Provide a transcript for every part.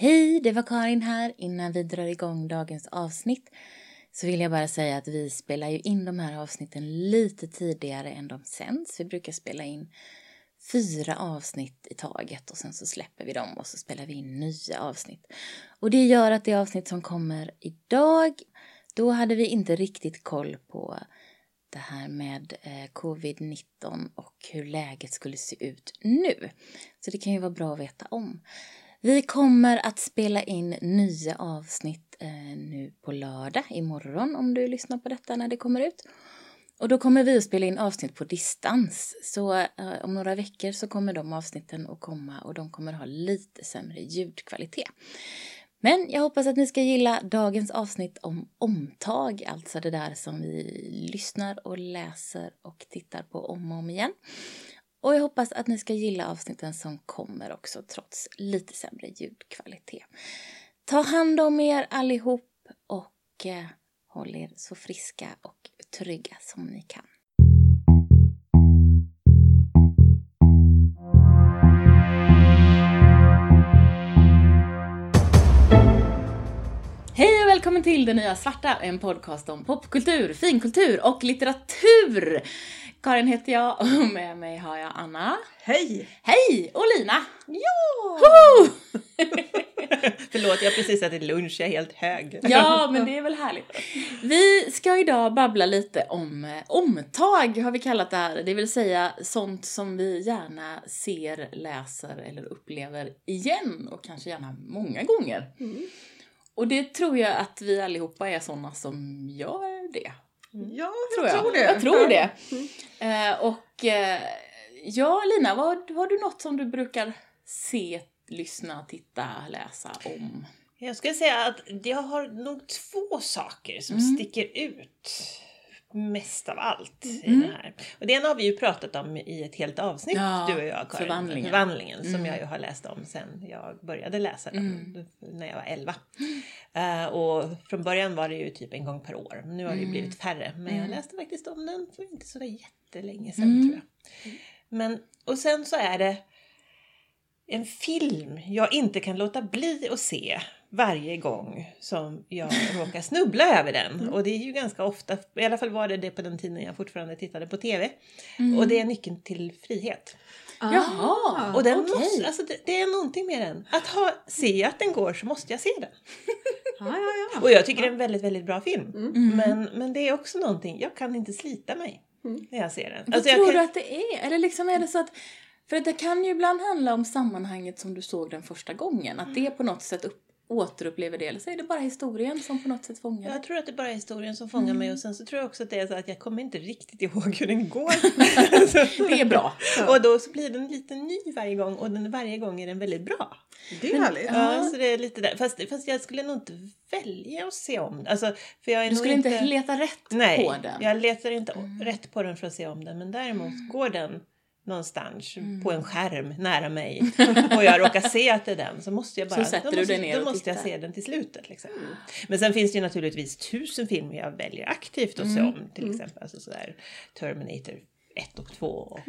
Hej, det var Karin här. Innan vi drar igång dagens avsnitt så vill jag bara säga att vi spelar ju in de här avsnitten lite tidigare än de sänds. Vi brukar spela in fyra avsnitt i taget och sen så släpper vi dem och så spelar vi in nya avsnitt. Och det gör att det avsnitt som kommer idag, då hade vi inte riktigt koll på det här med eh, covid-19 och hur läget skulle se ut nu. Så det kan ju vara bra att veta om. Vi kommer att spela in nya avsnitt eh, nu på lördag, imorgon om du lyssnar på detta när det kommer ut. Och då kommer vi att spela in avsnitt på distans. Så eh, om några veckor så kommer de avsnitten att komma och de kommer ha lite sämre ljudkvalitet. Men jag hoppas att ni ska gilla dagens avsnitt om omtag, alltså det där som vi lyssnar och läser och tittar på om och om igen. Och jag hoppas att ni ska gilla avsnitten som kommer också trots lite sämre ljudkvalitet. Ta hand om er allihop och eh, håll er så friska och trygga som ni kan. Och välkommen till Det Nya Svarta, en podcast om popkultur, finkultur och litteratur. Karin heter jag och med mig har jag Anna. Hej! Hej! Och Lina. Ja! Förlåt, jag har precis ätit lunch, jag är helt hög. Ja, men det är väl härligt. Vi ska idag babbla lite om eh, omtag, har vi kallat det här. Det vill säga sånt som vi gärna ser, läser eller upplever igen och kanske gärna många gånger. Mm. Och det tror jag att vi allihopa är såna som gör det. Ja, Tror jag jag. tror det. Jag tror det. Mm. Eh, och eh, ja, Lina, vad, har du något som du brukar se, lyssna, titta, läsa om? Jag skulle säga att jag har nog två saker som Mm. sticker ut mest av allt i Mm. det här. Och det ena har vi ju pratat om i ett helt avsnitt, Ja, du och jag Karin. förvandlingen. Förvandlingen, som Mm. jag ju har läst om sen jag började läsa den, Mm. när jag var 11. Eh, och från början var det ju typ en gång per år, nu har det ju Mm. blivit färre. Men jag Mm. läste faktiskt om den för inte så jättelänge sedan Mm. tror jag. Men, och sen så är det en film jag inte kan låta bli att se varje gång som jag råkar snubbla över den. Och det är ju ganska ofta, i alla fall var det det på den tiden jag fortfarande tittade på TV. Mm. Och det är Nyckeln till frihet. Jaha. Och den okej. måste, alltså det, det är någonting med den. Att ha, se att den går så måste jag se den. Ja, ja, ja. Och jag tycker det är en väldigt, väldigt bra film. Mm. Men, men det är också någonting, jag kan inte slita mig Mm. när jag ser den. Vad Alltså jag tror kan, du att det är? Eller liksom är det så att... För att det kan ju ibland handla om sammanhanget som du såg den första gången. Att det på något sätt upp, återupplever det. Eller så är det bara historien som på något sätt fångar Jag tror att det bara är historien som fångar Mm. mig och sen så tror jag också att det är så att jag kommer inte riktigt ihåg hur den går. Det är bra. och då så blir den lite ny varje gång och den, varje gång är den väldigt bra. Det är härligt. Ja, så det är lite där. Fast, fast jag skulle nog inte välja att se om den. Alltså, för jag är Du nog skulle inte leta rätt Nej, på den. jag letar inte Mm. rätt på den för att se om den. Men däremot går den någonstans Mm. på en skärm nära mig och jag råkar se att det är den så måste jag bara Så sätter då du måste, dig ner då och måste jag se den till slutet. Liksom. Men sen finns det ju naturligtvis tusen filmer jag väljer aktivt att se Mm. om. Till exempel alltså sådär, Terminator 1 och 2 och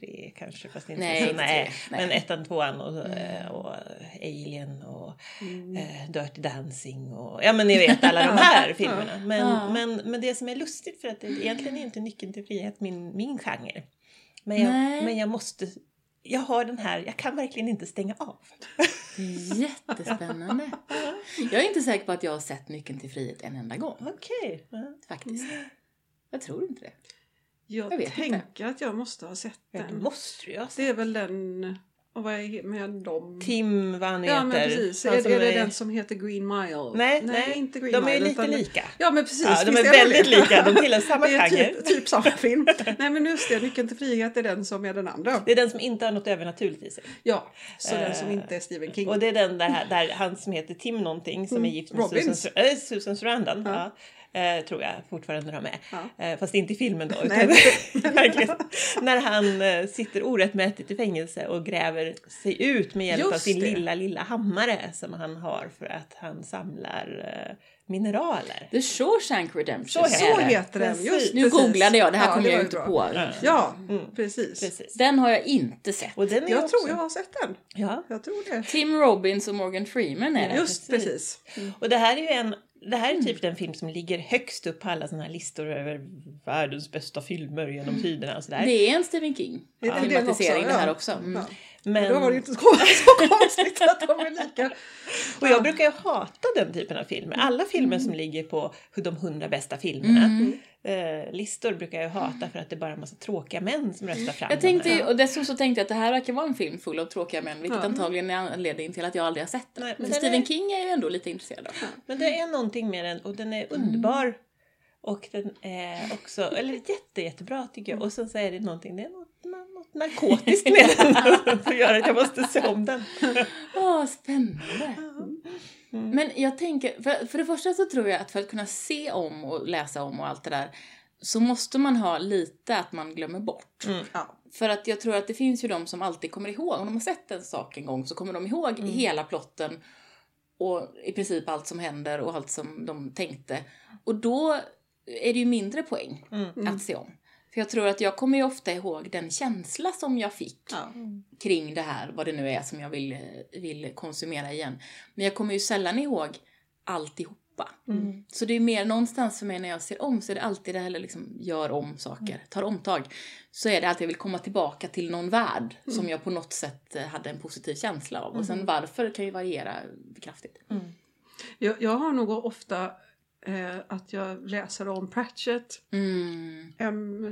3 kanske. Fast inte Nej, så, inte nej. tre. Nej. Men ettan, tvåan och, Mm. eh, och eh, Alien och Mm. eh, Dirty Dancing och ja men ni vet alla de här filmerna. Men, men, men det som är lustigt för att det egentligen är inte Nyckeln till frihet min, min genre. Men jag, Nej. men jag måste, jag har den här, jag kan verkligen inte stänga av. Jättespännande. Jag är inte säker på att jag har sett Nyckeln till frihet en enda gång. Okej. Ja. Faktiskt. Jag tror inte det. Jag, Jag tänker att jag måste ha sett Ja, det den. måste du ju ha sett. Det är väl den... Och vad är med dem? Tim, vad han Ja men heter. precis. Han Är, är det den som heter Green Mile? Nej, nej, nej. inte Green De är Mile. ju lite utan- lika. Ja men precis. Ja, de är väldigt det. lika, de tillhör samma är genre. typ, typ samma film. nej men just det, Nyckeln till frihet är den som är den andra. Det är den som inte har något övernaturligt i sig. Ja, så den som Eh, inte är Stephen King. Och det är den där, där han som heter Tim någonting som är Mm, gift med Robbins. Susan, äh, Susan Sarandon. Ja. Ja. Eh, tror jag fortfarande de är. Ja. Eh, fast inte i filmen då. Utan, verkligen. När han eh, sitter orättmätigt i fängelse och gräver sig ut med hjälp av Just sin det. lilla, lilla hammare som han har för att han samlar eh, mineraler. The Shawshank Redemption. Så Så heter den, Precis. just Nu precis. googlade jag, det här Ja, kom det jag inte bra. på. Ja. Ja, Mm. precis. Precis. Den har jag inte sett. Och den är Jag också... tror jag har sett den. Ja. Jag tror det. Tim Robbins och Morgan Freeman är det. Just precis. precis. Och det här är ju en det här är typ den film som ligger högst upp på alla såna här listor över världens bästa filmer genom tiderna och sådär. Det är en Stephen King filmatisering det här också. Mm. Men, Då var det ju inte så konstigt att de är lika. och jag brukar ju hata den typen av filmer. Alla filmer som ligger på de hundra bästa filmerna. Mm. Eh, listor brukar jag hata för att det bara är en massa tråkiga män som röstar fram Jag här. tänkte, och dessutom så tänkte jag att det här verkar vara en film full av tråkiga män, vilket Ja. antagligen är anledningen till att jag aldrig har sett den. Nej, men den Stephen är- King är jag ju ändå lite intresserad av. Men det är någonting med den och den är underbar. Och den är också, eller jätte, jättebra tycker jag. Och sen så är det någonting, det är något, narkotiskt med den som gör att jag måste se om den. Åh, spännande! Men jag tänker, för, för det första så tror jag att för att kunna se om och läsa om och allt det där så måste man ha lite att man glömmer bort. Ja. För att jag tror att det finns ju de som alltid kommer ihåg, om de har sett en sak en gång så kommer de ihåg hela plotten och i princip allt som händer och allt som de tänkte. Och då är det ju mindre poäng att se om. För jag tror att jag kommer ju ofta ihåg den känsla som jag fick Ja. kring det här, vad det nu är som jag vill, vill konsumera igen. Men jag kommer ju sällan ihåg alltihopa. Så det är mer någonstans för mig när jag ser om så är det alltid det här liksom gör om saker, tar omtag. Så är det att jag vill komma tillbaka till någon värld som jag på något sätt eh, hade en positiv känsla av. Och sen varför kan ju variera kraftigt. Jag, jag har nog ofta eh, att jag läser om Pratchett. Mm. Um,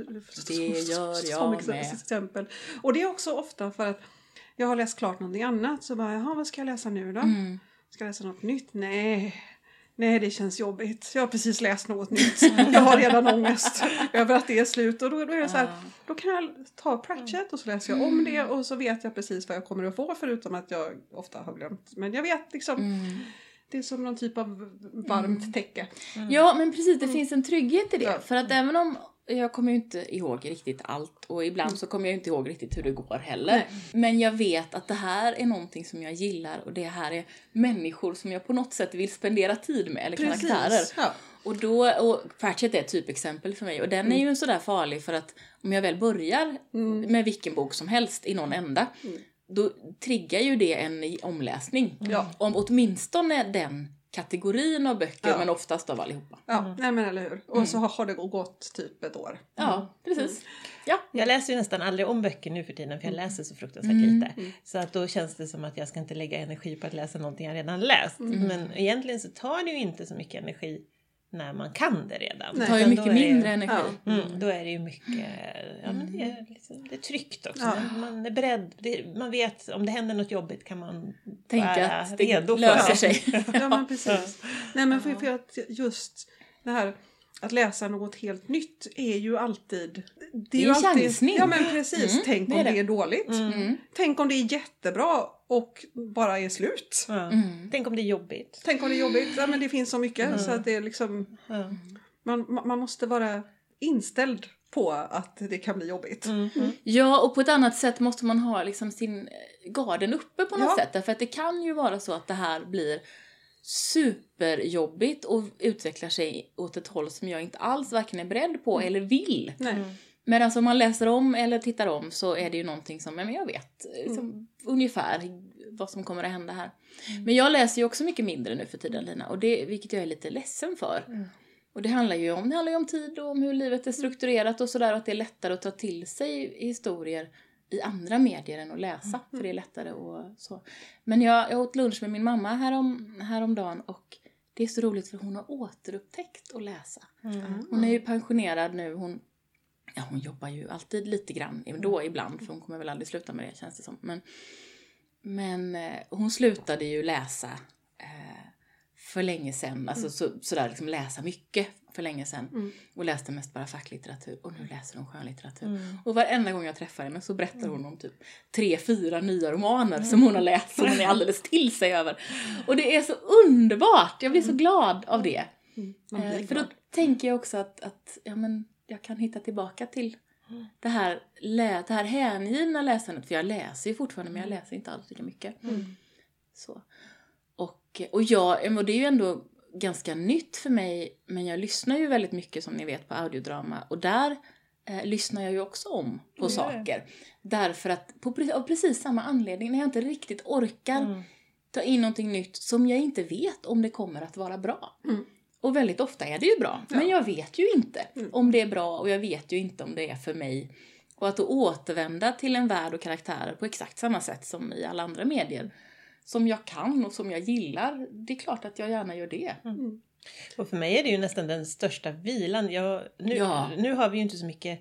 Det gör som jag ex- med. exempel. Och det är också ofta för att jag har läst klart någonting annat så bara, jaha vad ska jag läsa nu då? Mm. Ska jag läsa något nytt? Nej. Nej, det känns jobbigt. Jag har precis läst något nytt. Jag har redan ångest över att det är slut. Och då, då är det så här, då kan jag ta Pratchett och så läser jag om det och så vet jag precis vad jag kommer att få förutom att jag ofta har glömt. Men jag vet liksom, Mm. Det är som någon typ av varmt täcke. Ja, men precis. Det finns en trygghet i det. Ja. För att även om jag kommer ju inte ihåg riktigt allt och ibland så kommer jag inte ihåg riktigt hur det går heller. Nej. Men jag vet att det här är någonting som jag gillar och det här är människor som jag på något sätt vill spendera tid med, eller karaktärer. Ja. Och då, och Pratchett är ett typexempel för mig och den är ju sådär farlig för att om jag väl börjar med vilken bok som helst i någon ända då triggar ju det en omläsning. Ja. Om åtminstone den kategorin av böcker Ja. men oftast av allihopa. Ja, nej men eller hur. Och så har, har det gått typ ett år. Ja, precis. Ja. Jag läser ju nästan aldrig om böcker nu för tiden för jag läser så fruktansvärt lite. Så att då känns det som att jag ska inte lägga energi på att läsa någonting jag redan läst. Men egentligen så tar det ju inte så mycket energi när man kan det redan. Det tar ju mycket ju- mindre energi. Ja. Mm, då är det ju mycket, ja men det är, liksom, det är tryggt också. Ja. Man är beredd, det, man vet om det händer något jobbigt kan man Tänka vara att det redo för löser det. sig. Ja men precis. Nej men för, för att just det här att läsa något helt nytt är ju alltid... Det är ju alltid, chansning. Ja men precis. Mm, Tänk det om är det. det. är dåligt. Mm. Tänk om det är jättebra och bara är slut. Mm. Tänk om det är jobbigt. Tänk om det är jobbigt. Ja men det finns så mycket Mm. så att det är liksom... Ja. Man, man måste vara inställd på att det kan bli jobbigt. Mm. Ja, och på ett annat sätt måste man ha liksom sin garden uppe på något Ja. sätt. Därför att det kan ju vara så att det här blir superjobbigt och utvecklar sig åt ett håll som jag inte alls varken är beredd på eller vill. Nej. Men alltså om man läser om eller tittar om så är det ju någonting som, ja, men jag vet liksom, ungefär vad som kommer att hända här. Men jag läser ju också mycket mindre nu för tiden Lina, och det, vilket jag är lite ledsen för. Och det handlar ju om, det handlar ju om tid och om hur livet är strukturerat och sådär och att det är lättare att ta till sig historier i andra medier än att läsa, för det är lättare och så. Men jag, jag åt lunch med min mamma härom, häromdagen och det är så roligt för hon har återupptäckt att läsa. Hon är ju pensionerad nu, hon Ja, hon jobbar ju alltid lite grann ändå ibland, för hon kommer väl aldrig sluta med det känns det som. Men, men eh, hon slutade ju läsa för länge sedan, alltså så, sådär liksom läsa mycket för länge sedan. Och läste mest bara facklitteratur och nu läser hon skönlitteratur. Och varenda gång jag träffar henne så berättar hon om typ tre, fyra nya romaner som hon har läst som hon är alldeles till sig över. Och det är så underbart! Jag blir så glad av det. Eh, för då, tänker jag också att, att ja, men jag kan hitta tillbaka till det här, lä, det här hängivna läsandet. För jag läser ju fortfarande men jag läser inte alls lika mycket. Så. Och, jag, och det är ju ändå ganska nytt för mig men jag lyssnar ju väldigt mycket som ni vet på audiodrama och där eh, lyssnar jag ju också om på Ja. saker. Därför att, på, av precis samma anledning, när jag inte riktigt orkar Mm. ta in någonting nytt som jag inte vet om det kommer att vara bra. Mm. Och väldigt ofta är det ju bra, men jag vet ju inte Mm. om det är bra och jag vet ju inte om det är för mig. Och att då återvända till en värld och karaktärer på exakt samma sätt som i alla andra medier, som jag kan och som jag gillar, det är klart att jag gärna gör det. Och för mig är det ju nästan den största vilan. Jag, nu, Ja. nu har vi ju inte så mycket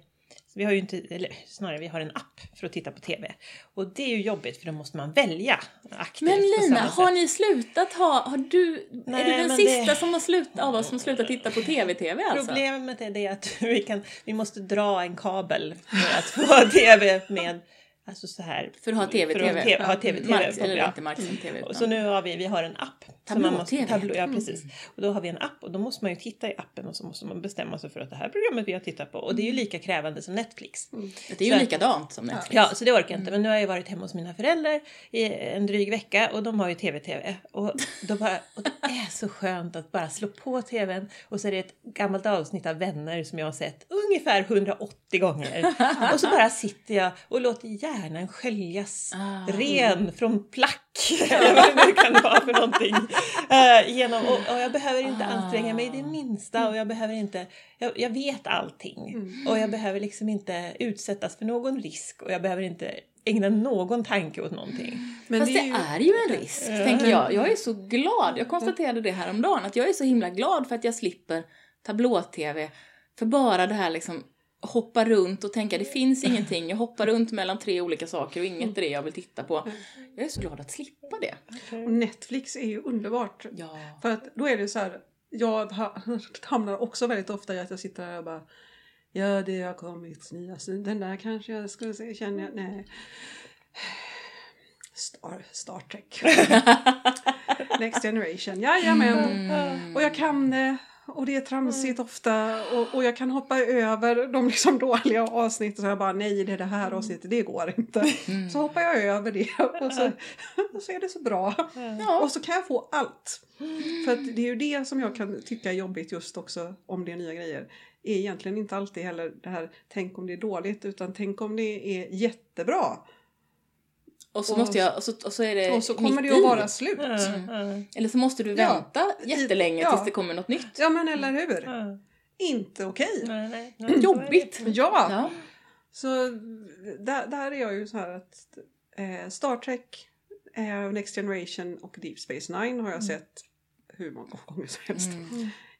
vi har ju inte, eller snarare vi har en app för att titta på TV. Och det är ju jobbigt för då måste man välja aktivt Men Lina, har ni slutat ha, har du, är Nej, du den sista det- som har slutat, av oss som slutat titta på TV-TV alltså? Problemet är det att vi, kan, vi måste dra en kabel för att få TV med Alltså så här. För att ha TV-TV. För att ha TV, ha TV, Marks, på- eller ja. inte marksänd-TV. Och utan- Så nu har vi, vi har en app. Tablå-TV. Tablå, ja, precis. Och då har vi en app och då måste man ju titta i appen och så måste man bestämma sig för att det här programmet vi har tittat på. Och det är ju lika krävande som Netflix. Det är ju Så- likadant som Netflix. Ja, så det orkar jag inte. Men nu har jag varit hemma hos mina föräldrar i en dryg vecka och de har ju TV-TV. Och, då bara, och det är så skönt att bara slå på TVn och så är det ett gammalt avsnitt av Vänner som jag har sett ungefär 180 gånger. Och så bara sitter jag och låter hjärnan sköljas Ah. ren från plack. Eller vad det nu kan vara för någonting. Eh, genom, och, och jag behöver inte Ah. anstränga mig det minsta och jag behöver inte, jag, jag vet allting. Och jag behöver liksom inte utsättas för någon risk och jag behöver inte ägna någon tanke åt någonting. Men Fast det det är är ju... ju, en risk, tänker jag. Jag är så glad. Jag konstaterade det här om dagen att jag är så himla glad för att jag slipper tablå-tv. För bara det här liksom hoppa runt och tänka det finns ingenting. Jag hoppar runt mellan tre olika saker och inget är det jag vill titta på. Jag är så glad att slippa det. Och Netflix är ju underbart. Ja. För att då är det så här, jag ha- hamnar också väldigt ofta i att jag sitter här och bara Ja, det har kommit nya. Den där kanske jag skulle se, känner jag, nej. Star, Star Trek. Next Generation, jajamän. Och jag kan det. Och det är tramsigt ofta. Och, och jag kan hoppa över de liksom dåliga avsnitten. Så jag bara, nej det är det här avsnittet, det går inte. Så hoppar jag över det. Och så, och så är det så bra. Ja. Och så kan jag få allt. För det är ju det som jag kan tycka är jobbigt just också om det är nya grejer. Är egentligen inte alltid heller det här tänk om det är dåligt utan tänk om det är jättebra. Och så Och- måste jag, och så, och så är det Och så kommer det i. att vara slut. Eller så måste du Ja. vänta jättelänge Ja. tills det kommer något nytt. Ja men eller hur? Ja. Inte okej. Nej, nej, nej, så är det. Jobbigt. Ja. Ja. Så där, där är jag ju så här att eh, Star Trek, eh, Next Generation och Deep Space Nine har jag sett hur många gånger som helst.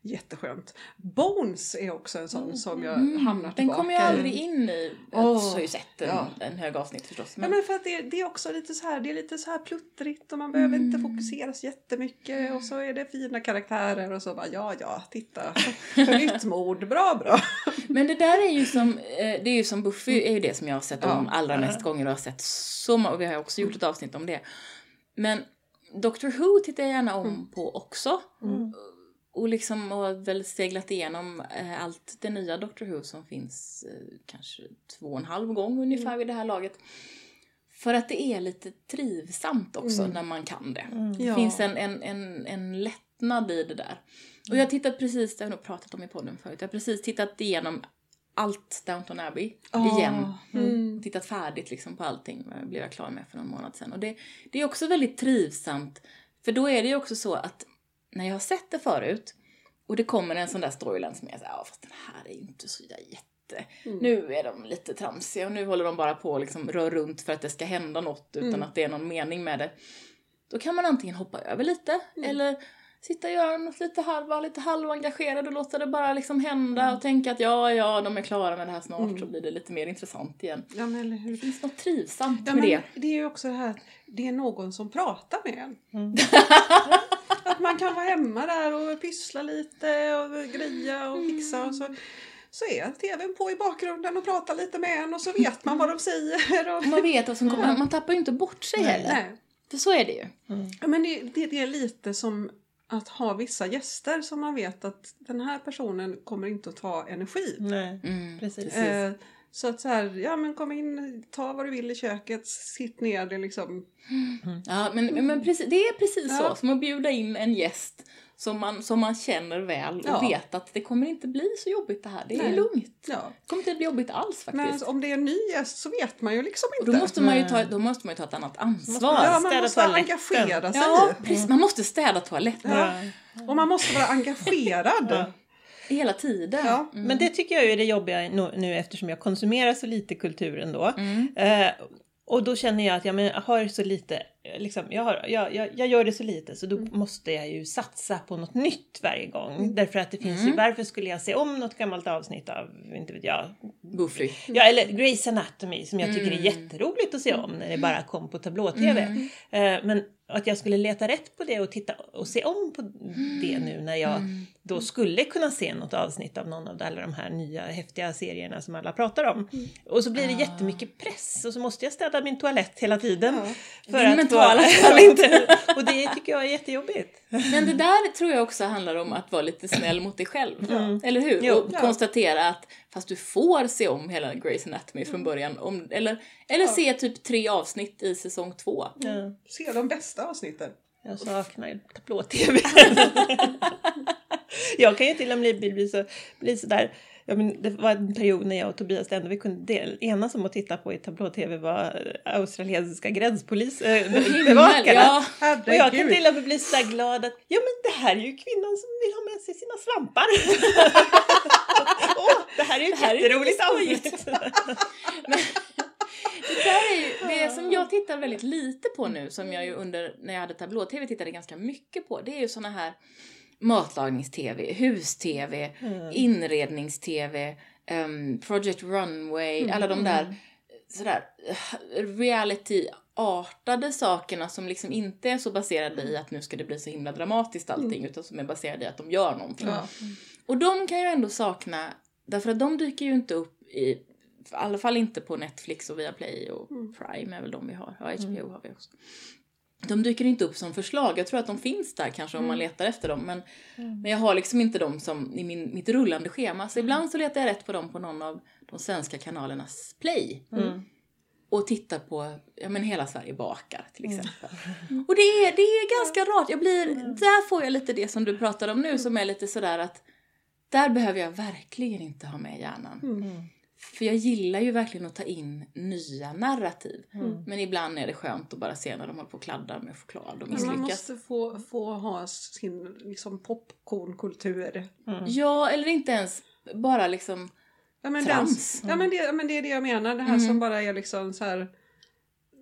Mm. Jätteskönt. Bones är också en sån som jag Mm. hamnar Den tillbaka kommer jag aldrig in i. Jag Åh, har ju sett en, ja. en hög avsnitt förstås. Ja, Men, men för att det, det är också lite så här, det är lite så här pluttrigt och man behöver inte Mm. fokusera så jättemycket och så är det fina karaktärer och så bara ja ja, titta, nytt mord, bra bra. men det där är ju som, eh, det är ju som Buffy är ju det som jag har sett om Ja. allra mest gånger och har sett så många, och vi har också gjort ett avsnitt om det. Men Doctor Who tittar jag gärna om på också. Och liksom har väl seglat igenom eh, allt det nya Doctor Who som finns eh, kanske två och en halv gång ungefär vid det här laget. För att det är lite trivsamt också när man kan det. Det Ja. finns en, en, en, en lättnad i det där. Och jag har tittat precis, det har jag nog pratat om i podden förut, jag har precis tittat igenom allt Downton Abbey igen. Mm. Tittat färdigt liksom på allting, det blev jag klar med för någon månad sedan. Och det, det är också väldigt trivsamt, för då är det ju också så att när jag har sett det förut och det kommer en sån där storyline som så här, ja fast den här är ju inte så jätte... Nu är de lite tramsiga och nu håller de bara på och liksom rör runt för att det ska hända något utan att det är någon mening med det. Då kan man antingen hoppa över lite eller sitta och göra något lite halv, vara lite halvengagerad och låta det bara liksom hända och tänka att ja, ja, de är klara med det här snart så blir det lite mer intressant igen. Ja men eller hur. Det finns något trivsamt Ja, med det. det är ju också det här att det är någon som pratar med en. att man kan vara hemma där och pyssla lite och greja och fixa och så, så är tvn på i bakgrunden och pratar lite med en och så vet man vad de säger. Och, man vet vad som kommer, man tappar ju inte bort sig heller. nej. För så är det ju. Ja, men det, det, det är lite som att ha vissa gäster som man vet att den här personen kommer inte att ta energi. Nej, Mm, precis. Eh, så att så här, ja men kom in, ta vad du vill i köket, sitt ner, det liksom. Ja, men, men precis, det är precis Ja. så. Som att bjuda in en gäst som man, som man känner väl och Ja. vet att det kommer inte bli så jobbigt det här. Det är Nej. lugnt. Ja. Det kommer inte bli jobbigt alls faktiskt. Men om det är en ny gäst så vet man ju liksom och inte. då måste, man ju ta, då måste man ju ta ett annat ansvar. ja, man städa måste toaletten. engagera sig. Ja, precis. Man måste städa toaletten Ja. Ja. Och man måste vara engagerad. Hela tiden. Ja. Mm. Men det tycker jag är det jobbiga nu eftersom jag konsumerar så lite kultur ändå. Mm. Eh, och då känner jag att jag, men, jag har så lite, eh, liksom, jag, har, jag, jag, jag gör det så lite så då Mm. måste jag ju satsa på något nytt varje gång. Mm. Därför att det finns ju, Mm. varför skulle jag se om något gammalt avsnitt av, inte vet jag, Buffy. Ja, eller Grey's Anatomy som jag tycker är Mm. jätteroligt att se om när det bara kom på tablå-tv. Eh, men att jag skulle leta rätt på det och titta och se om på det nu när jag Mm. då skulle kunna se något avsnitt av någon av alla de här nya häftiga serierna som alla pratar om. Och så blir det Ah. jättemycket press och så måste jag städa min toalett hela tiden. Ja. För Din att mentala inte, och det tycker jag är jättejobbigt. Men det där tror jag också handlar om att vara lite snäll mot dig själv. Mm. Eller hur? Jo. och Ja. konstatera att fast du får se om hela Grey's Anatomy från början. Om, eller eller Ja. se typ tre avsnitt i säsong två. Ja. Se de bästa avsnitten. Jag saknar ju tablå-tv. jag kan ju till och med bli, bli, så, bli sådär. Ja, men det var en period när jag och Tobias det enda vi kunde del, enas om att titta på i tablå-tv var eh, australiensiska gränspolis, äh, bevakarna. ja. Och jag kan till och med bli så glad att ja men det här är ju kvinnan som vill ha med sig sina svampar. Åh, det här är ju ett jätteroligt avsnitt. Det där är ju det som jag tittar väldigt lite på nu, som jag ju under, när jag hade tablå-tv tittade ganska mycket på, det är ju såna här matlagnings-tv, hus-tv, Mm. inrednings-tv, ehm, Project Runway, alla de där sådär eh, reality-artade sakerna som liksom inte är så baserade i att nu ska det bli så himla dramatiskt allting, utan som är baserade i att de gör någonting. Ja. Och de kan jag ändå sakna, därför att de dyker ju inte upp i, i alla fall inte på Netflix och Viaplay och Prime är väl de vi har. Ja, HBO har vi också. De dyker inte upp som förslag. Jag tror att de finns där kanske om man letar efter dem. Men, men jag har liksom inte dem som i min, mitt rullande schema. Så ibland så letar jag rätt på dem på någon av de svenska kanalernas play. Mm. Och tittar på, ja men Hela Sverige bakar till exempel. Och det är, det är ganska rart. Jag blir, där får jag lite det som du pratade om nu som är lite sådär att där behöver jag verkligen inte ha med hjärnan. Mm. För jag gillar ju verkligen att ta in nya narrativ. Mm. Men ibland är det skönt att bara se när de håller på och kladdar med choklad och Men misslyckas. man måste få, få ha sin liksom, popcornkultur. Ja, eller inte ens bara liksom... Ja men, Trams. Den, ja, men, det, men det är det jag menar. Det här Mm. som bara är liksom så här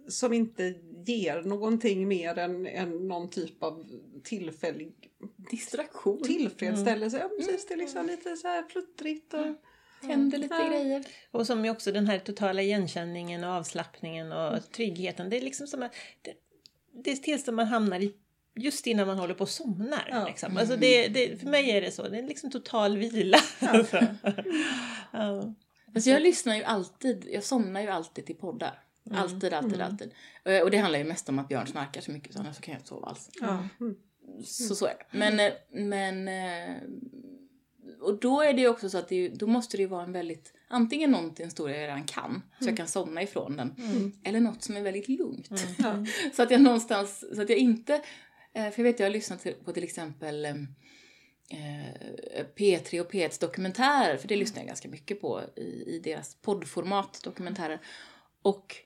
som inte ger någonting mer än, än någon typ av tillfällig Distraktion. tillfredsställelse. Ja, precis, det är liksom lite så här pluttrigt och... Händer lite Ja. grejer. Och som ju också den här totala igenkänningen och avslappningen och tryggheten. Det är liksom som att det, det är tills man hamnar i just innan man håller på och somnar. Ja. Liksom. Alltså det, det, för mig är det så, det är liksom total vila. Alltså. Ja. Alltså jag lyssnar ju alltid, jag somnar ju alltid till poddar. Alltid, alltid, alltid. Eh, Och det handlar ju mest om att Björn snarkar så mycket så annars så kan jag inte sova alls. Ja. Mm. Så så är det. Men, eh, men... Och då är det ju också så att det, då måste det ju vara en väldigt... Antingen någonting stor jag redan kan, så jag kan somna ifrån den. Eller något som är väldigt lugnt. Ja. Så att jag någonstans, så att jag inte... eh, För jag vet, jag har lyssnat på till exempel eh, eh, P3 och P1s dokumentärer, för det lyssnar jag ganska mycket på i, i deras poddformat, dokumentärer. Och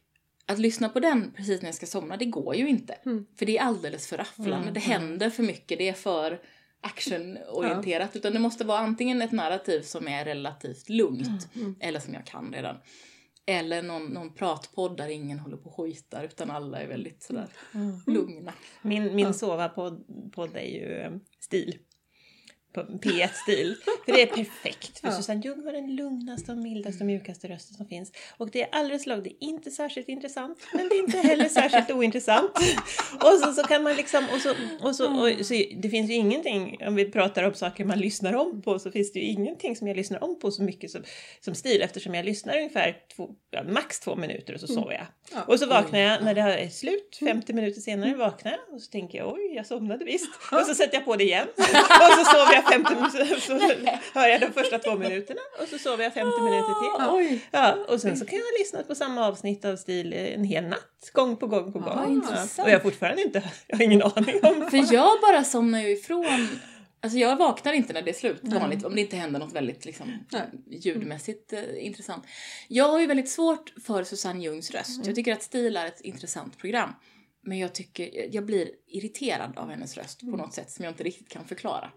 att lyssna på den precis när jag ska somna, det går ju inte. Mm. För det är alldeles för rafflande, det händer för mycket, det är för actionorienterat. Utan det måste vara antingen ett narrativ som är relativt lugnt, eller som jag kan redan. Eller någon, någon pratpodd där ingen håller på och hojtar utan alla är väldigt sådär lugna. Min, min sova-podd podd är ju eh, Stil. På P1-stil. För det är perfekt. För Ja. Susanne Ljung har den lugnaste och mildaste och mjukaste rösten som finns. Och det är alldeles lag, det är inte särskilt intressant, men det är inte heller särskilt ointressant. Och så, så kan man liksom, och så, och så, och så, det finns ju ingenting, om vi pratar om saker man lyssnar om på, så finns det ju ingenting som jag lyssnar om på så mycket som, som stil eftersom jag lyssnar ungefär två, ja, max två minuter och så sover jag. Ja. Och så vaknar jag när det är slut, 50 minuter senare vaknar jag och så tänker jag oj, jag somnade visst. Och så sätter jag på det igen. Och så sover jag 50 minuter, så hör jag de första två minuterna och så sover jag 50 minuter till. Oj! Ja, och sen så kan jag ha lyssnat på samma avsnitt av stil en hel natt, gång på gång på Ja, gång. intressant. Och jag har fortfarande inte, jag har ingen aning om. För jag bara somnar ju ifrån Alltså jag vaknar inte när det är slut vanligt om det inte händer något väldigt liksom, ljudmässigt eh, intressant. Jag har ju väldigt svårt för Susanne Ljungs röst. Jag tycker att Stil är ett intressant program. Men jag tycker, jag blir irriterad av hennes röst på något sätt som jag inte riktigt kan förklara.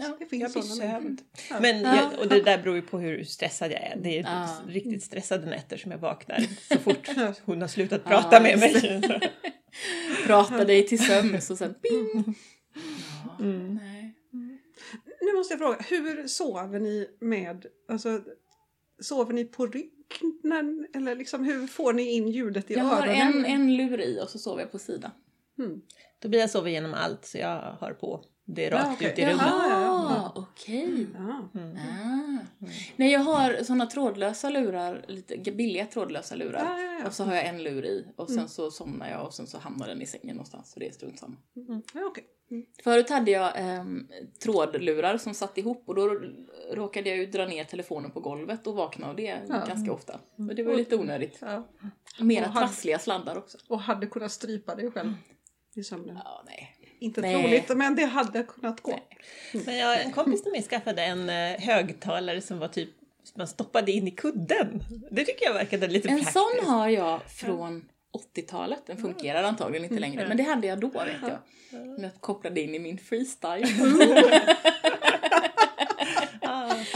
Ja, Det finns Jag blir sådana. sövd. Ja. Men Ja. jag, och det där beror ju på hur stressad jag är. Det är Ja. riktigt stressade nätter som jag vaknar så fort hon har slutat Ja, prata med just mig. Prata dig till sömns och sen bing! Ja, Mm. nej. Nu måste jag fråga, hur sover ni med, alltså sover ni på rygg? När, eller liksom hur får ni in ljudet i Jag har öronen? en, en lur i och så sover jag på sidan. Mm. Tobias sover genom allt så jag har på det rakt Ja, okej. ut i Jaha. rummet. ja, ja. Ah, okej. Ja. Mm. Ah. Nej, jag har såna trådlösa lurar, lite billiga trådlösa lurar. Ja, ja, ja. Och så har jag en lur i och sen Mm. så somnar jag och sen så hamnar den i sängen någonstans så det är strunt samma. Mm. Ja, okej. Förut hade jag ehm, trådlurar som satt ihop och då råkade jag ju dra ner telefonen på golvet och vakna av det Ja. ganska ofta. Och det var lite onödigt. Ja. Mera trassliga sladdar också. Och hade kunnat strypa dig själv i sömnen. Ja, nej. Inte Nej. troligt, men det hade kunnat gå. Nej. Men jag, en kompis till mig skaffade en eh, högtalare som var typ man stoppade in i kudden. Det tycker jag verkade lite En praktiskt. sån har jag från 80-talet. Den fungerar antagligen inte längre. Men det hade jag då vet jag. Som jag kopplade in i min freestyle.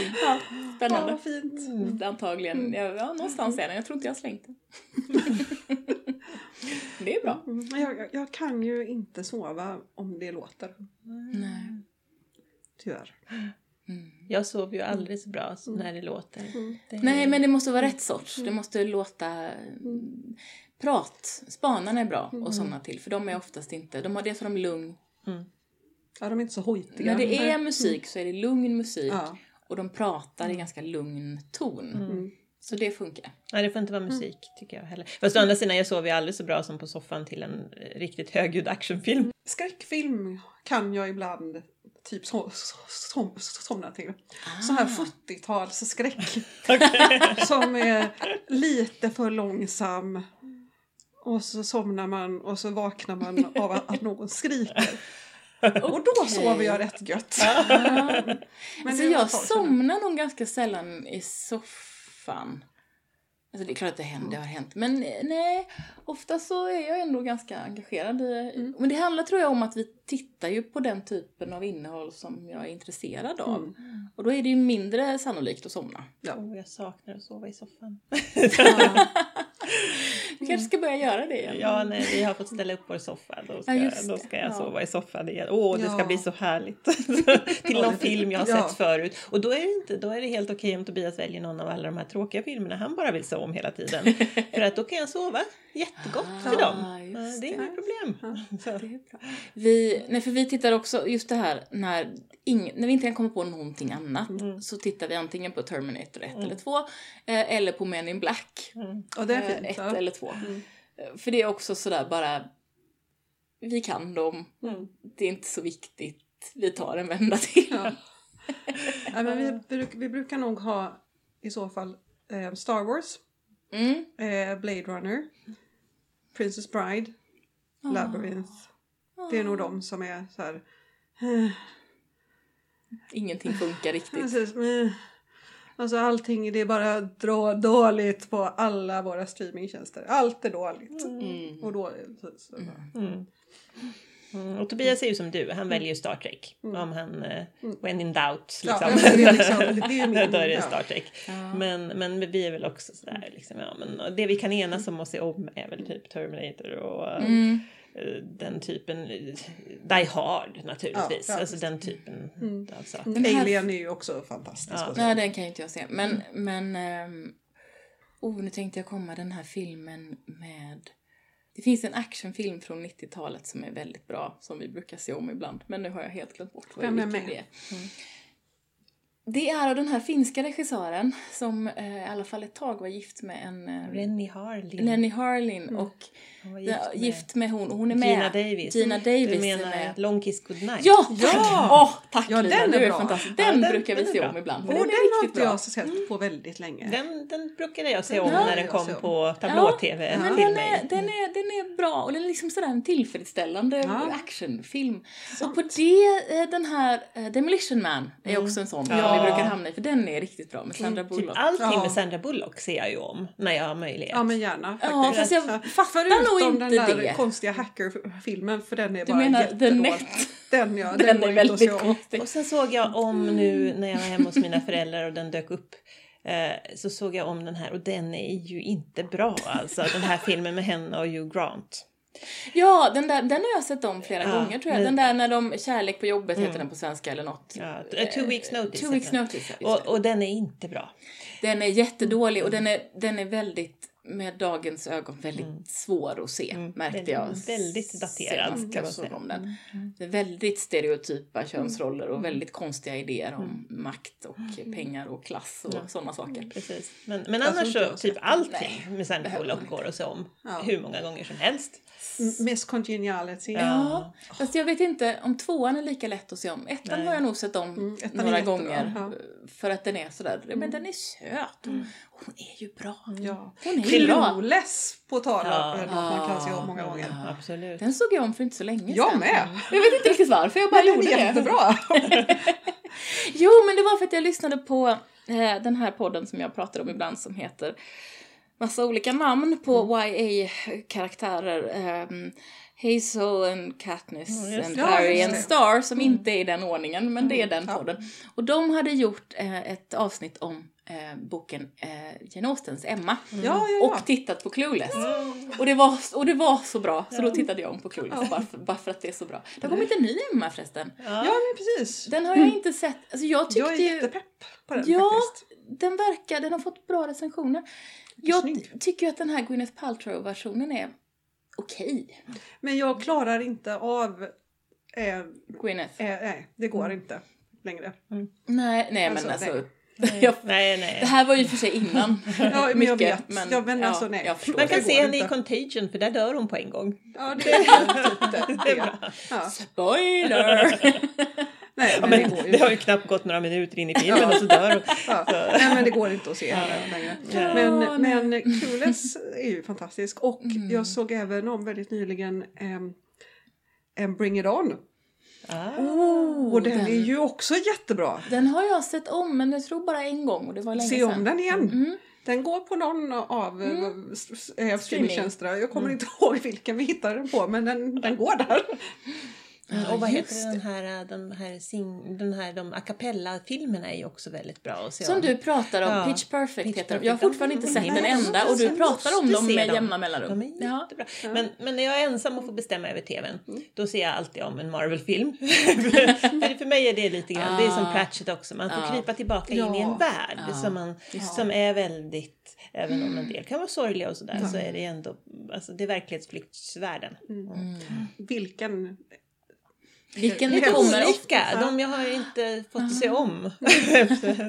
Fint. ja, Ja, spännande. vad fint. Mm. Antagligen, ja, ja, någonstans är den. Jag tror inte jag har slängt den. det är bra. Mm, Jag, jag, jag kan ju inte sova om det låter, Nej. tyvärr. Mm. Jag sover ju aldrig så bra som när det låter. Mm. Det är- Nej, men det måste vara rätt sorts. Det måste låta... mm, Prat. Spanarna är bra och sådana till. För de är oftast inte... De har dels har de lugn. Mm. Ja, de är inte så hojtiga. När det är musik så är det lugn musik. Ja. Och de pratar i ganska lugn ton. Mm. Så det funkar. Nej, det får inte vara musik tycker jag heller. Fast å andra sidan, jag sover ju aldrig så bra som på soffan till en eh, riktigt högljudd actionfilm. Skräckfilm kan jag ibland typ so som, somna till. Ah. Sån här 40-talsskräck. som är lite för långsam. Och så somnar man och så vaknar man av att någon skriker. Och då sover jag rätt gött. Men alltså det var jag somnar nog ganska sällan i soffan. Alltså det är klart att det händer, det har hänt. Men eh, nej, ofta så är jag ändå ganska engagerad i... Mm. Men det handlar tror jag om att vi tittar ju på den typen av innehåll som jag är intresserad av. Mm. Och då är det ju mindre sannolikt att somna. Ja. Oh, jag saknar att sova i soffan. Du kanske ska börja göra det igen. Ja, nej, vi har fått ställa upp vår soffa. Då ska, Ja, då ska jag Ja. sova i soffan igen. Åh, det ska Ja. bli så härligt. Till någon film jag har Ja. sett förut. Och då är det, inte, då är det helt okej om Tobias väljer någon av alla de här tråkiga filmerna han bara vill se om hela tiden. För att då kan jag sova jättegott för Ah, dem. just Ja, Det är inga problem. Det är bra. Vi, nej, för vi tittar också, just det här, när, ing, när vi inte kan komma på någonting annat Mm. så tittar vi antingen på Terminator 1 eller 2 eh, eller på Men in Black Mm. Och det är fint. 1 Ja. eller 2. Mm. Eh, För det är också sådär bara, vi kan dem, Mm. det är inte så viktigt, vi tar en vända till. Ja. ja, men vi, bruk, vi brukar nog ha i så fall eh, Star Wars, Mm. eh, Blade Runner, Princess Bride, Labyrinth. Det är nog de som är så här... eh, Ingenting funkar riktigt. Precis, men, alltså allting, det är bara dra, dåligt på alla våra streamingtjänster. Allt är dåligt. Mm. Och då, så, så, Mm. Mm. Och Tobias är ju som du, han väljer ju Star Trek. Om han, eh, when in doubt, Ja, liksom. men det är liksom- det är min- då är det ja. Star Trek. Ja. Men, men vi är väl också sådär, liksom, ja, men det vi kan enas om och se om är väl typ Terminator och, Mm. eh, den typen, Die Hard naturligtvis, Ja, ja, alltså visst. den typen Mm. av saker. Den här- Alien är ju också fantastisk. Ja. Nej, den kan ju inte jag se. Men, men... ehm, oh, nu tänkte jag komma den här filmen med... Det finns en actionfilm från 90-talet som är väldigt bra, som vi brukar se om ibland. Men nu har jag helt glömt bort vad vilken det är. Det är av den här finska regissören som eh, i alla fall ett tag var gift med en... Eh, Rennie Harlin. Lenny Harlin Mm. och var gift, med, med gift med hon, och hon är med. Gina Davis. Gina Davis Du menar med. Long Kiss Goodnight? Ja! Tack! Ja! Åh, tack Ja, Lina, den du är är fantastisk. Ja, Den, den- brukar vi den se om ibland. Den den har inte jag sett på väldigt länge. Den, den brukade jag se om Ja, när den kom på tablå-tv Men till den mig. är, den, är, den är bra och den är liksom sådär en tillfredsställande Ja. actionfilm. Och på det, eh, den här eh, Demolition Man är också en sån Ja. Vi brukar hamna i för den är riktigt bra med Sandra Typ Bullock. allting Ja. med Sandra Bullock ser jag ju om när jag har möjlighet. Ja men gärna Ja, faktiskt. fast jag Ja. fattar nog Förutom inte den där det. konstiga hackerfilmen för den är Du bara menar The. Net? Den ja, Den, går är väldigt konstig. Och sen såg jag om nu när jag var hemma hos mina föräldrar och den dök upp. Eh, så såg jag om den här och den är ju inte bra alltså. Den här filmen med henne och Hugh Grant. Ja, den, där, den har jag sett om flera Ja, gånger tror jag. Den där när de, Kärlek på jobbet heter den på svenska eller något. Ja, two weeks notice. Two weeks notice, ja, Och, och den är inte bra. Den är jättedålig och den är, den är väldigt, med dagens ögon, väldigt svår att se. Märkte Väldigt- jag. Mm. väldigt daterad, kan man säga. om den. Det är väldigt stereotypa könsroller och väldigt konstiga idéer om Mm. makt och pengar och klass och sådana saker. Precis. Men, men annars så, typ allting med Sandra Bullock går att se om Ja. hur många gånger som helst. Miss Congeniality. Ja, fast jag vet inte om tvåan är lika lätt att se om. Ettan Nej. har jag nog sett om Mm, är några jättebra, gånger. ja. För att den är sådär, men den är söt. Hon, hon är ju bra. Ja. Hon är ju bra. Clueless på tal om Ja. något man kan se om många gånger. Ja. Absolut. Den såg jag om för inte så länge Jag sedan. med! Jag vet inte riktigt varför, jag bara Men den gjorde är det. jättebra! Jo, men det var för att jag lyssnade på eh, den här podden som jag pratar om ibland som heter massa olika namn på YA-karaktärer. Um, Hazel and Katniss Mm, and. Ja, Harry and. Star som inte är i den ordningen, men det är den Ja. podden. Och de hade gjort eh, ett avsnitt om eh, boken eh, Jane Austens Emma. Ja, ja, ja. Och tittat på Clueless. Och, det var, och det var så bra, så då tittade jag om på Clueless bara, för, bara för att det är så bra. Det har kommit en ny Emma förresten. ja, men precis. Den har jag inte sett. Alltså jag tyckte Jag är jättepepp på den Ja, faktiskt. den verkar, den har fått bra recensioner. Jag snygg. tycker att den här Gwyneth Paltrow-versionen är okej. Men jag klarar inte av... Eh, Gwyneth. eh, nej, det går inte längre. Nej, nej Alltså, men alltså. nej. Jag, Nej, det nej. här var ju för sig innan. Ja, men jag mycket, vet. Ja, men alltså, nej. Man kan det se henne i. Contagion för där dör hon på en gång. Ja, det är typ det. Det är bra. Ja. Spoiler! Nej, Ja, men det men ju det har ju knappt gått några minuter in i filmen och så dör hon. Ja. Nej, men det går inte att se henne längre. Ja, Men, men Clueless är ju fantastisk. Och Mm. jag såg även om väldigt nyligen em, em, Bring It On. Ah. Oh, Och den, är ju också jättebra. den har jag sett om, men jag tror bara en gång och det var länge Se om sedan. den igen. Mm. Den går på någon av Mm. eh, s- eh, streamingtjänsterna. Jag kommer inte ihåg vilken vi hittade den på men den, den går där. Och vad just heter den här, den här, sing, den här de a cappella-filmerna är ju också väldigt bra att se Som om. du pratar om, Ja. Pitch Perfect Pitch heter de. Jag har fortfarande inte Ja, sett den enda och du pratar om dem med dem. jämna De mellanrum. är Ja. jättebra. Men, men när jag är ensam och får bestämma över tvn, Mm. då ser jag alltid om en Marvel-film. för för mig är det lite grann, det är som Ah. Pratchett också, man får Ja. krypa tillbaka in i en Ja. värld Ja. som, man, som är väldigt, även om en del kan vara sorgliga och sådär, så är det ändå, alltså det är verklighetsflyktsvärlden. Vilken Vilken kommer Olika, de jag har inte fått se om.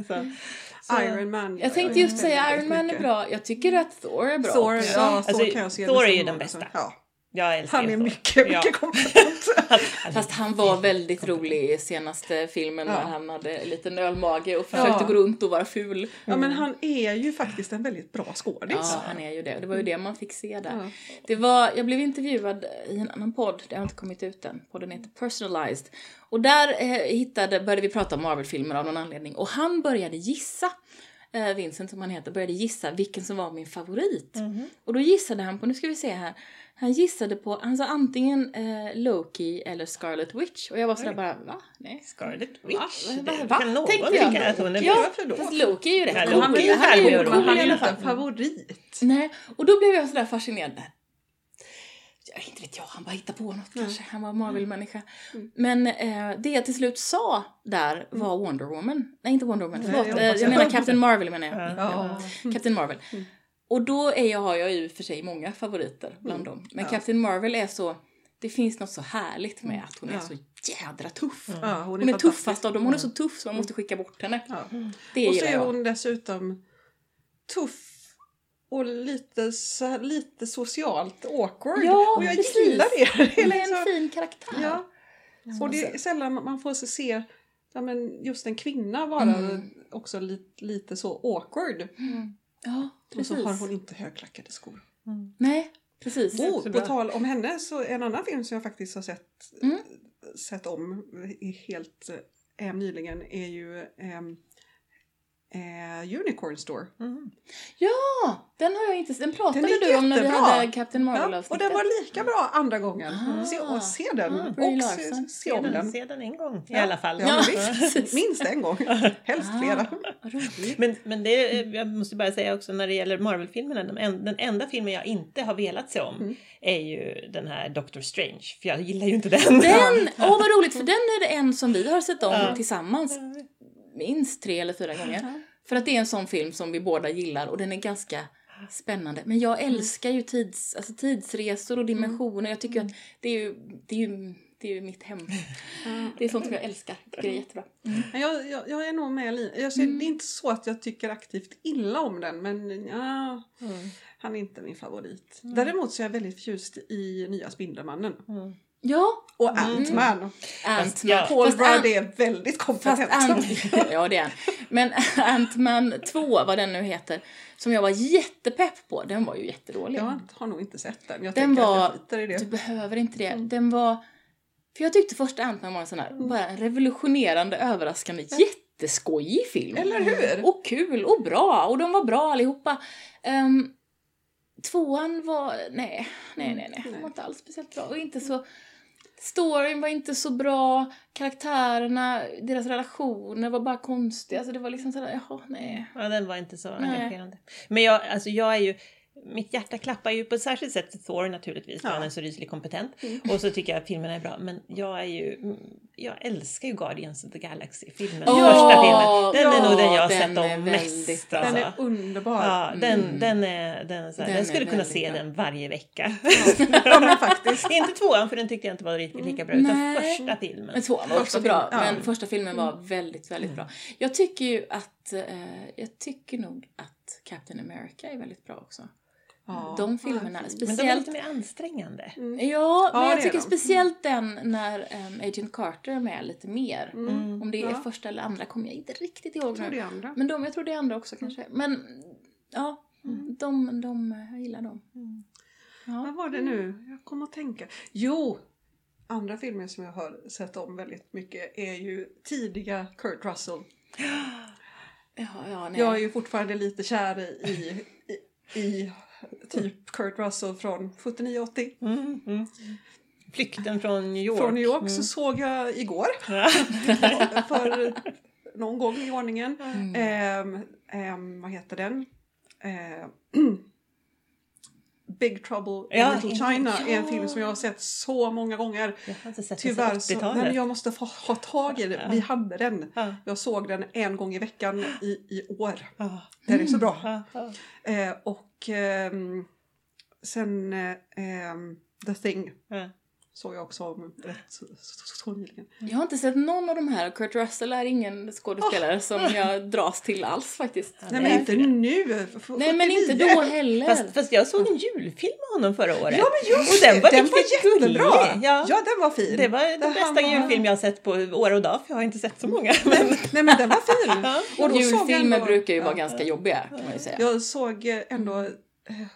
så. Så- Iron Man. Jag tänkte just säga Iron Man är bra. Jag tycker att Thor är bra Thor, också. ja, Thor Alltså, kan jag se Thor är nästan ju den bästa. Ja. Jag älskar Han är mycket, mycket Ja. kompetent. Fast han var väldigt rolig i senaste filmen när Ja. han hade lite ölmage och försökte Ja. gå runt och vara ful. Ja men han är ju faktiskt en väldigt bra skådis. Ja, han är ju det. Det var ju det man fick se där. Ja. Det var, jag blev intervjuad i en annan podd, det har inte kommit ut än. Podden heter Personalized. Och där eh, hittade, började vi prata om Marvel-filmer av någon anledning. Och han började gissa, Vincent som han heter, började gissa vilken som var min favorit. Och då gissade han på, nu ska vi se här. Han gissade på, han sa antingen eh, Loki eller Scarlet Witch. Och jag var sådär bara, va? Nej. Scarlet Va? Witch. Va? Det Va? kan någon Tänkte jag. att hon är Ja, då? fast Loki är ju rätt Ja, cool. Loki Han är ju han i är alla inte fall. en favorit. Nej, och då blev jag sådär fascinerad. Ja, inte vet jag, han bara hittade på något kanske. Han var Marvel-människa. Men eh, det jag till slut sa där var Wonder Woman. Nej, inte Wonder Woman, förlåt. jag Jag, hoppas jag jag- menar Captain Marvel menar jag. Ja. Captain Marvel. Och då är jag, har jag ju för sig många favoriter bland dem. Men Captain Marvel är så, det finns något så härligt med att hon är så jädra tuff. Hon är, Hon är tuffast av dem, hon är så tuff så man måste skicka bort henne. Det Och så är hon dessutom tuff och lite, så, lite socialt awkward. Ja, och jag precis. gillar det. det är liksom, en fin karaktär. ja. Och det är sällan man får se- se ja, men just en kvinna vara Mm. också lite, lite så awkward. Ja, Och så precis. har hon inte högklackade skor. Nej, precis. Oh, så på tal om henne så en annan film som jag faktiskt har sett, Mm. sett om i helt eh, nyligen är ju ehm, eh, Unicorn Store. Mm. Ja, den har jag inte Den pratade Den är du om när vi hade Captain Ja, och den var lika bra andra gången. Ah. Se, och se den Mm. Brie och se, se Se om den, den. se den en gång i Ja. alla fall. Ja, visst. Minst en gång. Helst flera. Ah, roligt. Men, men det, jag måste bara säga också när det gäller Marvel-filmerna, de en, den enda filmen jag inte har velat se om Mm. är ju den här Doctor Strange, för jag gillar ju inte den. Den, åh vad roligt för den är det en som vi har sett om Ja. tillsammans minst tre eller fyra gånger. För att det är en sån film som vi båda gillar och den är ganska spännande. Men jag älskar ju tids, alltså tidsresor och dimensioner. Jag tycker att det är ju, det är ju, det är ju mitt hem. Det är sånt som jag älskar. Jag det är jättebra. Men Jag, jag, jag är nog med Lina. Jag ser, Mm. Det är inte så att jag tycker aktivt illa om den men ja, Mm. han är inte min favorit. Däremot så är jag väldigt förtjust i nya Spindelmannen. Mm. Ja, Och Ant-Man. Ant-Man. ja. Paul Fast Rudd Ant- är väldigt kompetent. Ant, ja det är. Men Ant-Man 2, vad den nu heter, som jag var jättepepp på, den var ju jättedålig. jag har nog inte sett den. Jag Den var-. Du behöver inte det. Den var... För jag tyckte första Ant-Man var en sån här, bara en revolutionerande, överraskande, jätteskojig film. Eller hur? Och kul och bra. Och de var bra allihopa. Um, tvåan var... Nej, nej, nej, nej. Den var inte alls speciellt bra. Och inte så... Storyn var inte så bra. Karaktärerna, deras relationer var bara konstiga. Alltså det var liksom sådär, jaha, nej. Ja, den var inte så Nej. engagerande. Men jag, alltså jag är ju, mitt hjärta klappar ju på ett särskilt sätt för Thor naturligtvis, för Ja. han är så rysligt kompetent. Och så tycker jag att filmerna är bra. Men jag är ju, mm, jag älskar ju Guardians of the Galaxy, filmen. Den Ja, första filmen. Den är nog den jag har den sett om väldigt mest. Den Alltså. är underbar. Ja, den, Mm. den är, den så här, Den jag skulle kunna väldigt se bra. den varje vecka. Ja, men faktiskt. inte tvåan för den tyckte jag inte var riktigt lika bra, utan Nej. första filmen. Men tvåan var också bra, ja. men första filmen var väldigt, väldigt bra. Jag tycker ju att, eh, jag tycker nog att Captain America är väldigt bra också. Ja. De filmerna, Men de är speciellt lite mer ansträngande. Ja, men Ja, det jag tycker de. speciellt den när um, Agent Carter är med lite mer. Mm. Om det är Ja. första eller andra kommer jag inte riktigt ihåg Jag tror nu. det är andra. Men de, jag tror det är andra också kanske. Men ja, de, de, jag gillar dem. Ja. Vad var det nu? Jag kommer att tänka. Jo! Andra filmer som jag har sett om väldigt mycket är ju tidiga Kurt Russell. Ja, ja, nej. Jag är ju fortfarande lite kär i, i, i typ Kurt Russell från 79-80. Mm, mm. Flykten från New York. Från New York Mm. så såg jag igår. För någon gång i ordningen. Mm. Ehm, ehm, vad heter den? Ehm, Big Trouble in Ja, Little in- China är en ja. film som jag har sett så många gånger. Jag har inte sett Tyvärr så, nej, men 80-talet. jag måste få ha tag i den. Vi hade den. Ja. Jag såg den en gång i veckan i, i år. Ja. Den är så bra. Ja, ja. Eh, och ehm, sen eh, ehm, The Thing Ja. Såg jag också om rätt så, så, så nyligen. Jag har inte sett någon av de här. Kurt Russell är ingen skådespelare som jag dras till alls faktiskt. Nej men inte nu! Nej men inte 79. då heller. Fast, fast jag såg en julfilm med honom förra året. Ja men just Och den det, var den var jättebra! Ja. Ja. den var fin. Det var den bästa var- julfilm jag har sett på år och dag, för jag har inte sett så många. Men... Nej men den var fin! Ja. Och då såg jag Julfilmer ändå- brukar ju vara ja. ganska jobbiga kan man ju säga. Jag såg eh, ändå eh,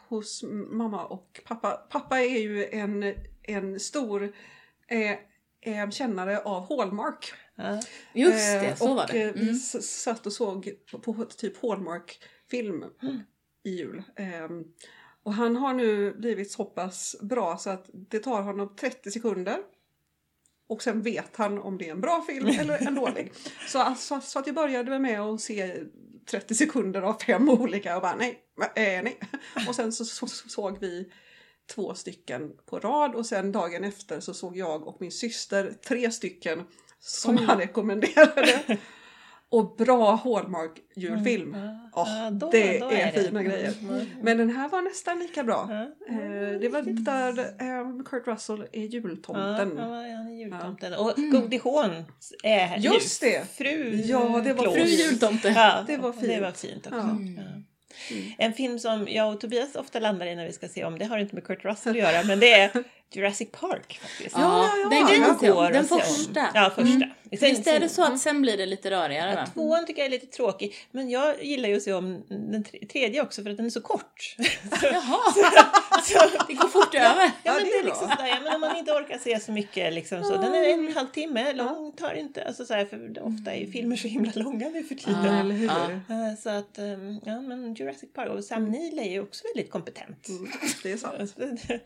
hos mamma och pappa. Pappa är ju en, en stor eh, eh, kännare av Hallmark. Ja. Just det, Eh, så och var det. eh, vi Mm. s- satt och såg på, på typ Hallmark-film i jul. Ehm, och han har nu blivit så pass bra så att det tar honom 30 sekunder. Och sen vet han om det är en bra film eller en dålig. Så, alltså, så att jag började med att se 30 sekunder av fem olika och bara nej, nej. Och sen så, så, så såg vi två stycken på rad och sen dagen efter så såg jag och min syster tre stycken som han rekommenderade. Och bra Hallmark julfilm. Åh, Ja, då- det då är, är det. fina grejer. Men den här var nästan lika bra. Ja. Eh, det var där eh, Kurt Russell är jultomten. Ja, ja, han är jultomten. Och Goldie Hawn är Just ju det. fru Ja, det var. Fru jultomte. Ja, Det var Det fint. var fint också. Ja. Ja. En film som jag och Tobias ofta landar i när vi ska se om, det har inte med Kurt Russell att göra, men det är Jurassic Park faktiskt. Ja, ja, ja. Den, Den den, går den om. första. Ja, första. Mm. Sen- Visst är det så att sen blir det lite rörigare va? Tvåan tycker jag är lite tråkig, men jag gillar ju att se om den tre- tredje också för att den är så kort. Jaha, så, det går fort över. Ja, Ja, men det det är liksom sådär, ja, men om man inte orkar se så mycket liksom så. Den är en och en halv timme lång, tar inte, alltså såhär, för ofta är ju filmer så himla långa nu för tiden. Ja. Eller hur? Ja. Eh, Så att, ehm, ja men Jurassic Park och Sam Neill är ju också väldigt kompetent. Mm, det är sant.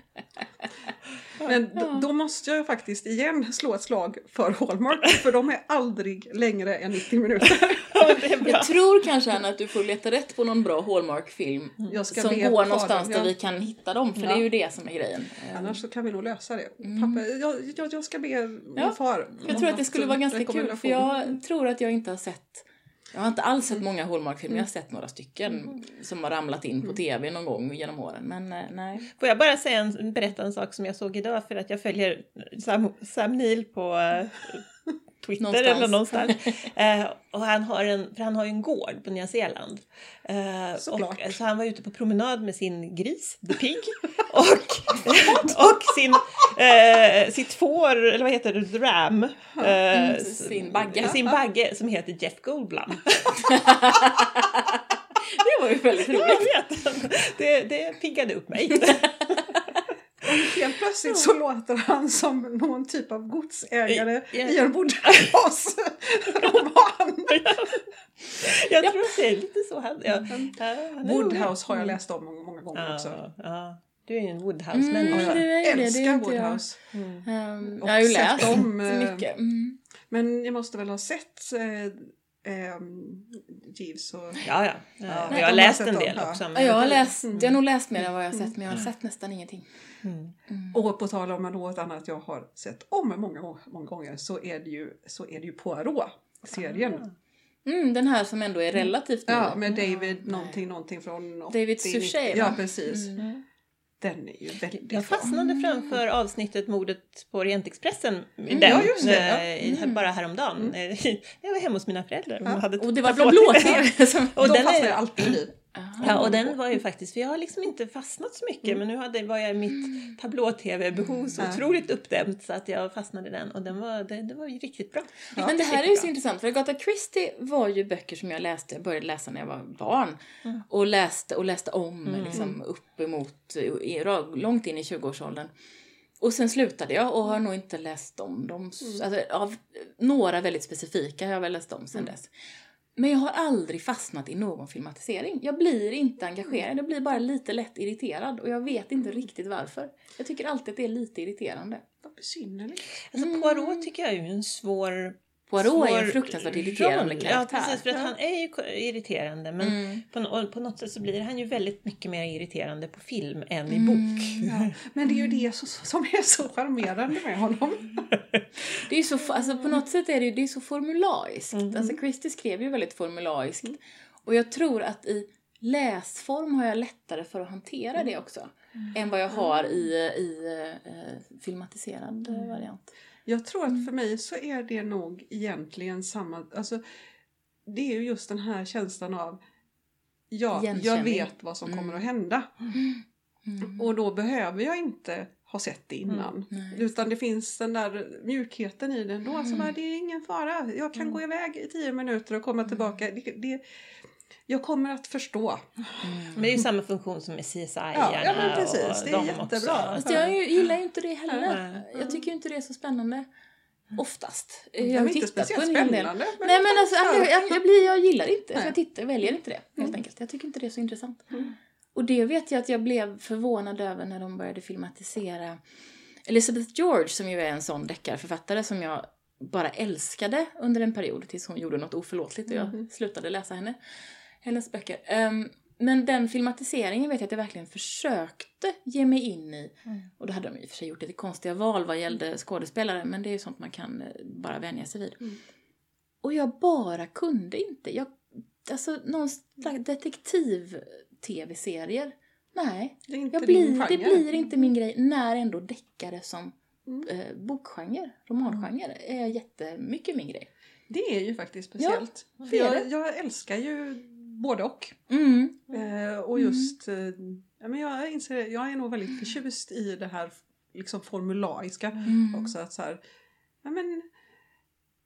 Men då, då måste jag faktiskt igen slå ett slag för Hallmark. För de är aldrig längre än 90 minuter. ja. Jag tror kanske Anna, att du får leta rätt på någon bra Hallmark-film som går någonstans ja. där vi kan hitta dem, för Ja. det är ju det som är grejen. Eh, Annars så kan vi nog lösa det. Pappa, jag, jag, jag ska be min Ja, far. Jag tror att det skulle vara ganska kul, för jag tror att jag inte har sett jag har inte alls sett många Hallmark-filmer, jag har sett några stycken som har ramlat in på tv någon gång genom åren. Men eh, nej. Får jag bara säga en, berätta en sak som jag såg idag för att jag följer Sam, Sam Neill på eh, Twitter Någonstans. eller någonstans. Eh, och han har, en, för han har ju en gård på Nya Zeeland. Eh, Såklart. och, så han var ute på promenad med sin gris, The Pig, och, och sin, eh, sitt får, eller vad heter det, The Ram. Eh, Mm, sin bagge. Sin bagge som heter Jeff Goldblum. Det var ju väldigt jag roligt. vet, det, det piggade upp mig. Helt plötsligt så låter han som någon typ av godsägare Ja. i en woodhouse. roman. Jag tror att det är lite så han... Ja, ja, han är Woodhouse har jag läst om många, många gånger också. Ja, ja. Du är ju en Woodhouse-människa. Mm, är älskar inte jag. Woodhouse. Um, Och jag har ju läst om, så eh, mycket. Mm. Men jag måste väl ha sett eh, ehm, Jeeves och... Ja, ja. ja. Ja, jag har läst en del ja. också. Ja, Men... jag har läst, jag har nog läst mer än vad jag har sett, men jag har sett nästan ingenting. Mm. Och på tal om något annat jag har sett om många, många gånger så är det ju, så är det ju Poirot-serien. Mm, den här som ändå är relativt ny. Ja, med David någonting, någonting från David 80, Suchet, 90. va? Ja, precis. Mm. Den är ju väldigt Jag bra. fastnade framför avsnittet Mordet på Orientexpressen. Den, Mm, ja, just det, ja. eh, i- Bara häromdagen. Eh, Jag var hemma hos mina föräldrar. Ja, hade Och det var blå-tv. Och de den jag alltid i. Ja, och den var ju faktiskt, för jag har liksom inte fastnat så mycket men nu hade, var jag i mitt tablå-tv-behov så Ja. otroligt uppdämt så att jag fastnade i den och den var, det, det var ju riktigt bra. Men det här är ju så intressant för Agatha Christie var ju böcker som jag läste, jag började läsa när jag var barn. Mm. Och läste och läste om liksom uppemot, i- långt in i 20-årsåldern. Och sen slutade jag och har nog inte läst om dem. Alltså, av några väldigt specifika har jag väl läst om sen dess. Men jag har aldrig fastnat i någon filmatisering. Jag blir inte engagerad, jag blir bara lite lätt irriterad och jag vet inte riktigt varför. Jag tycker alltid att det är lite irriterande. Vad besynnerligt. Alltså Poirot tycker jag är ju en svår Poirot är svår en fruktansvärt irriterande roll. karaktär. Ja, precis. För att han är ju irriterande. Men Mm. på, på något sätt så blir han ju väldigt mycket mer irriterande på film än i Mm. bok. Ja. Men det är ju det som, som är så charmerande med honom. Det är så, alltså på något sätt är det, ju- det är så formulaiskt. Mm. Alltså Christie skrev ju väldigt formulaiskt. Och jag tror att i läsform har jag lättare för att hantera Mm. det också. Än vad jag har i, i eh, filmatiserad Mm. variant. Jag tror att för mig så är det nog egentligen samma, alltså det är ju just den här känslan av ja, jag vet vad som kommer att hända Mm. och då behöver jag inte ha sett det innan. Nej. Utan det finns den där mjukheten i den då. Alltså bara, det är ingen fara. Jag kan gå iväg i tio minuter och komma tillbaka. Det, det, jag kommer att förstå. Men det är ju samma funktion som med CSI ja, men precis. Det är jättebra. Fast jag gillar ju inte det heller. Jag tycker inte det är så spännande. Oftast. Det Jag har inte tittat på en hel del. spännande. men Nej men alltså, ja. jag, jag, jag, blir, jag gillar inte, så jag tittar, väljer inte det helt enkelt. Jag tycker inte det är så intressant. Och det vet jag att jag blev förvånad över när de började filmatisera Elizabeth George som ju är en sån deckarförfattare som jag bara älskade under en period tills hon gjorde något oförlåtligt och jag slutade läsa henne, hennes böcker. Ehm, Men den filmatiseringen vet jag att jag verkligen försökte ge mig in i. Och då hade de i och för sig gjort lite konstiga val vad gällde skådespelare, men det är ju sånt man kan eh, bara vänja sig vid. Mm. Och jag bara kunde inte. Jag, alltså någon slags detektiv-tv-serier. Nej, Det jag blir, det blir inte min grej när ändå deckare som Mm. eh, bokgenre, romangenre, är jättemycket min grej. Det är ju faktiskt speciellt. det För jag, jag älskar ju både och. Mm. Eh, och just, eh, ja, men jag inser jag är nog väldigt förtjust i det här liksom formulaiska Mm. också. Att så här, ja, men,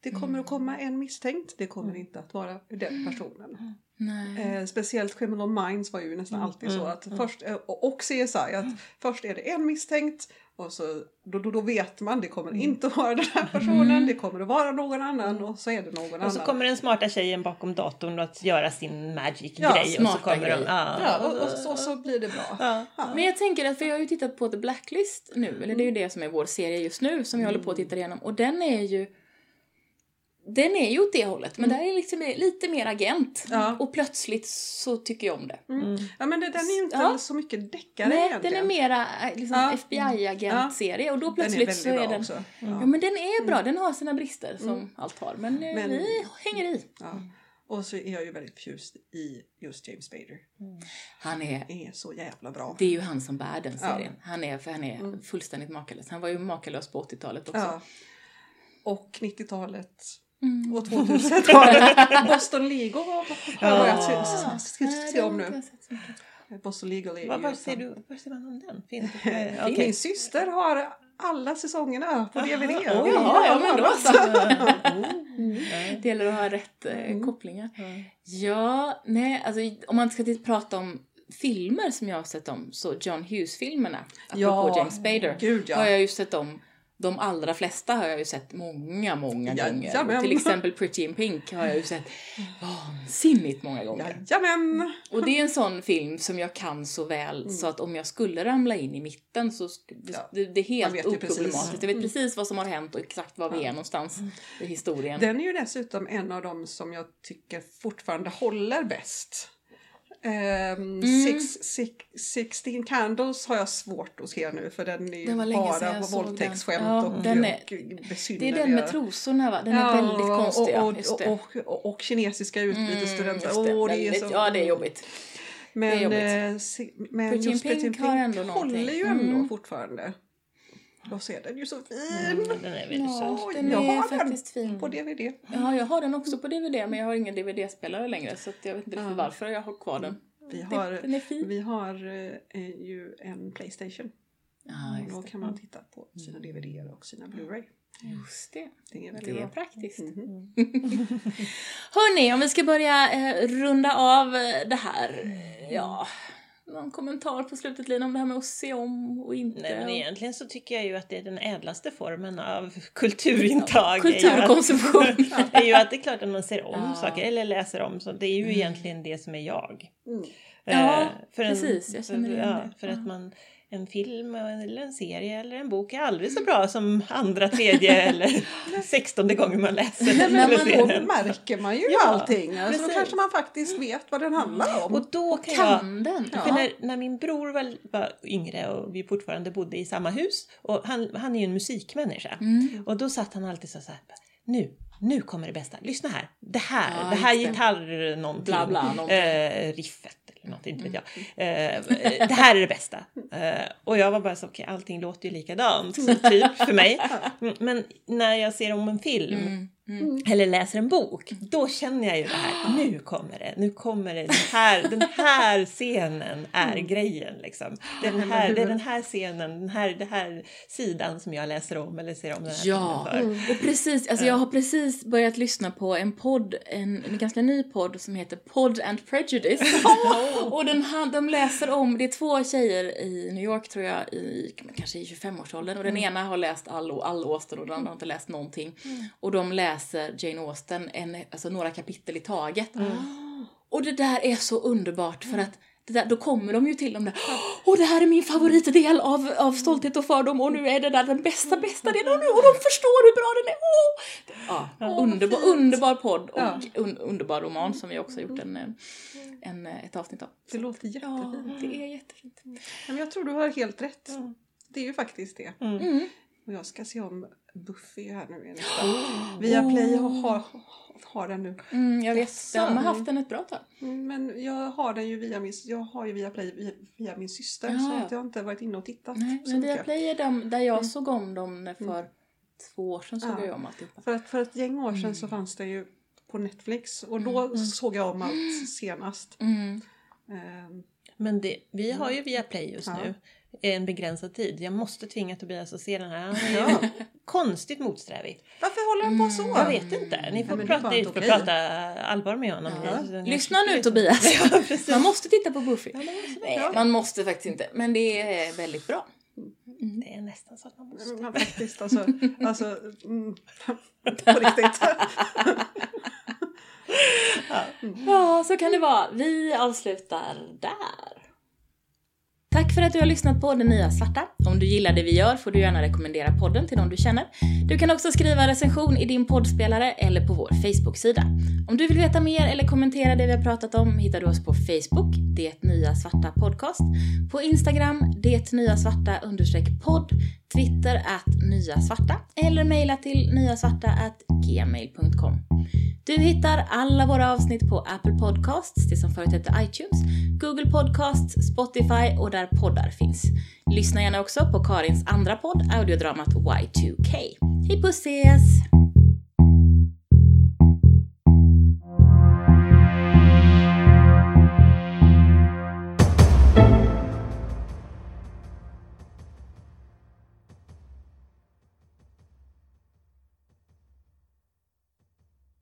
det kommer Mm. att komma en misstänkt, det kommer inte att vara den personen. Nej. Eh, speciellt Criminal Minds var ju nästan alltid så mm, att först, eh, och och CSI, att först är det en misstänkt och så, då, då, då vet man det kommer inte att vara den här personen, det kommer att vara någon annan och så är det någon Och så annan. kommer den smarta tjejen bakom datorn att göra sin Ja, magic-grej. och så kommer de, grejer. ja. Ja, och, och, så, och så blir det bra. Ja. Ja. Men jag tänker att, för jag har ju tittat på The Blacklist nu, eller det är ju det som är vår serie just nu som jag håller på att titta igenom. Och den är ju... Den är ju åt det hållet, men där är liksom lite mer agent. Ja. Och plötsligt så tycker jag om det. Mm. Ja men det, den är ju inte Ja. så mycket deckare Nej, egentligen. den är mera eh, liksom, Ja. FBI-agentserie och då plötsligt den är så är den... också. Ja. Ja. men den är bra, den har sina brister som allt har. Men, eh, Men- vi hänger i. Ja. Och så är jag ju väldigt förtjust i just James Spader. Han är... är så jävla bra. Det är ju han som bär den Ja. serien. Han är, för han är fullständigt makalös. Han var ju makalös på 80-talet också. Ja. Och 90-talet Mm. och 2000-talet. Boston Legal har jag se det har om nu. jag. Boston Legal är som- ser du, var ser man om den? Finns det? Min syster har alla säsongerna på DVD. Vill Ja, ja, men då så. Det gäller att ha rätt eh, kopplingar. Mm. Ja, nej, alltså om man ska titta- prata om filmer som jag har sett om, så John Hughes-filmerna, apropå Ja, James Spader, gud, ja. har jag ju sett om. De allra flesta har jag ju sett många, många gånger. Jajamän. Till exempel Pretty in Pink har jag ju sett vansinnigt många gånger. Jajamän! Och det är en sån film som jag kan så väl så att om jag skulle ramla in i mitten så Ja. det, det är helt oproblematiskt. Jag vet precis vad som har hänt och exakt var vi är någonstans i historien. Den är ju dessutom en av dem som jag tycker fortfarande håller bäst. Um, Mm. six, six, 16 Candles har jag svårt att se nu för den är ju bara på våldtäktsskämt. Ja, och, den är- det är den med trosorna va? Den är väldigt konstig. ja, Och, och, och, och, kinesiska utbytesstudenter. Mm, just det. Åh, det är Väldigt- så, Ja, det är jobbigt. Men, det är jobbigt. eh, men Pretty in just Pink har ändå någonting. håller ju ändå Mm. fortfarande. Så är den ju så fin. Mm, den är väldigt Ja, söt. den jag är har faktiskt den fin. på DVD. Ja, jag har den också på DVD men jag har ingen DVD-spelare längre så att jag vet inte riktigt Ja. varför jag har kvar den. Vi Det- har, Den är fin. vi har eh, ju en Playstation. Ja, och då kan man titta på sina DVD och sina Blu-ray. Just det. Det är väldigt Det är bra. praktiskt. Mhm. Hörni, om vi ska börja eh, runda av eh, det här. eh, Ja, någon kommentar på slutet Lina om det här med att se om och inte? Nej, men egentligen så tycker jag ju att det är den ädlaste formen av kulturintag. är ju att- Kulturkonsumtion. är ju att det är klart att man ser om Ja. saker eller läser om. Så det är ju egentligen det som är jag. Mm. Ja, Eh, för en, precis, jag känner för, igen ja, det. För Ja. att man, en film eller en serie eller en bok är aldrig så bra som andra, tredje eller sextonde gången man läser Nej, eller men då den. märker man ju Ja, allting. Alltså, då kanske man faktiskt vet vad den handlar om. Och då kan jag... Kan den? För när, när min bror var, var yngre och vi fortfarande bodde i samma hus och han, han är ju en musikmänniska Mm. och då satt han alltid så här nu, nu kommer det bästa, lyssna här, det här, Ja, det här gitarr någonting, Bla, bla, någonting. Eh, riffet eller något, inte vet jag. Eh, det här är det bästa. Eh, och jag var bara så, okej allting låter ju likadant, typ för mig. Mm, Men när jag ser om en film Mm. Mm. eller läser en bok, då känner jag ju det här. Nu kommer det, nu kommer det. Den här, den här scenen är grejen. Liksom. Den här, det är den här scenen, den här, den här sidan som jag läser om eller ser om den här Ja, för. och precis, alltså jag har precis börjat lyssna på en podd, en, en ganska ny podd som heter Pod and Prejudice. och den, de läser om, det är två tjejer i New York tror jag, i, kanske i 25-årsåldern och den ena har läst all, all Austen och den andra har inte läst någonting. Och de läser Jane Austen, en, alltså några kapitel i taget. Och det där är så underbart för att det där, då kommer de ju till dem där. Åh, det här är min favoritdel av, av Stolthet och fördom och nu är det där den bästa, bästa delen och, nu, och de förstår hur bra den är. Åh! Ja, underbar, underbar podd och Ja. un, underbar roman som vi också har gjort en, en, eh, ett avsnitt av. Det låter Ja, jättefint. det är jättefint. Men jag tror du har helt rätt. Det är ju faktiskt det. Mm. Och jag ska se om Buffy här nu enligt Viaplay har, har, har den nu. Mm, jag vet, de har Mm. haft den ett bra tag. Mm, Men jag har den ju via min, jag har ju Viaplay via, via min syster Ja. så att jag har inte varit inne och tittat Nej, men. Viaplay är de där jag såg om dem för två år sedan såg Ja. jag om alltihopa. För, att, för ett gäng år sedan Mm. så fanns det ju på Netflix och då såg jag om allt senast. Mm. Men det, vi har ju via Play just Ja. nu en begränsad tid. Jag måste tvinga Tobias att se den här. Han Ja. konstigt motsträvig. Varför håller den på så? Jag vet inte. Ni får är prata, ni inte får prata allvar med honom. Ja. Lyssna nu Tobias! Man måste titta på Buffy. Ja, man måste- Nej, man måste faktiskt inte. Men det är väldigt bra. Det är nästan så att man måste. Men faktiskt alltså, alltså mm, på riktigt. Ja, så kan det vara. Vi avslutar där. Tack för att du har lyssnat på Det Nya Svarta. Om du gillar det vi gör får du gärna rekommendera podden till de du känner. Du kan också skriva en recension i din poddspelare eller på vår Facebook-sida. Om du vill veta mer eller kommentera det vi har pratat om hittar du oss på Facebook, Det Nya Svarta Podcast, på Instagram, Det Nya Svarta understreck podd, Twitter att Nya Svarta eller mejla till nyasvarta at gmail.com. Du hittar alla våra avsnitt på Apple Podcasts, det som förut hette iTunes, Google Podcasts, Spotify och där där poddar finns. Lyssna gärna också på Karins andra podd, audiodramat Y2K. Hej puss ses!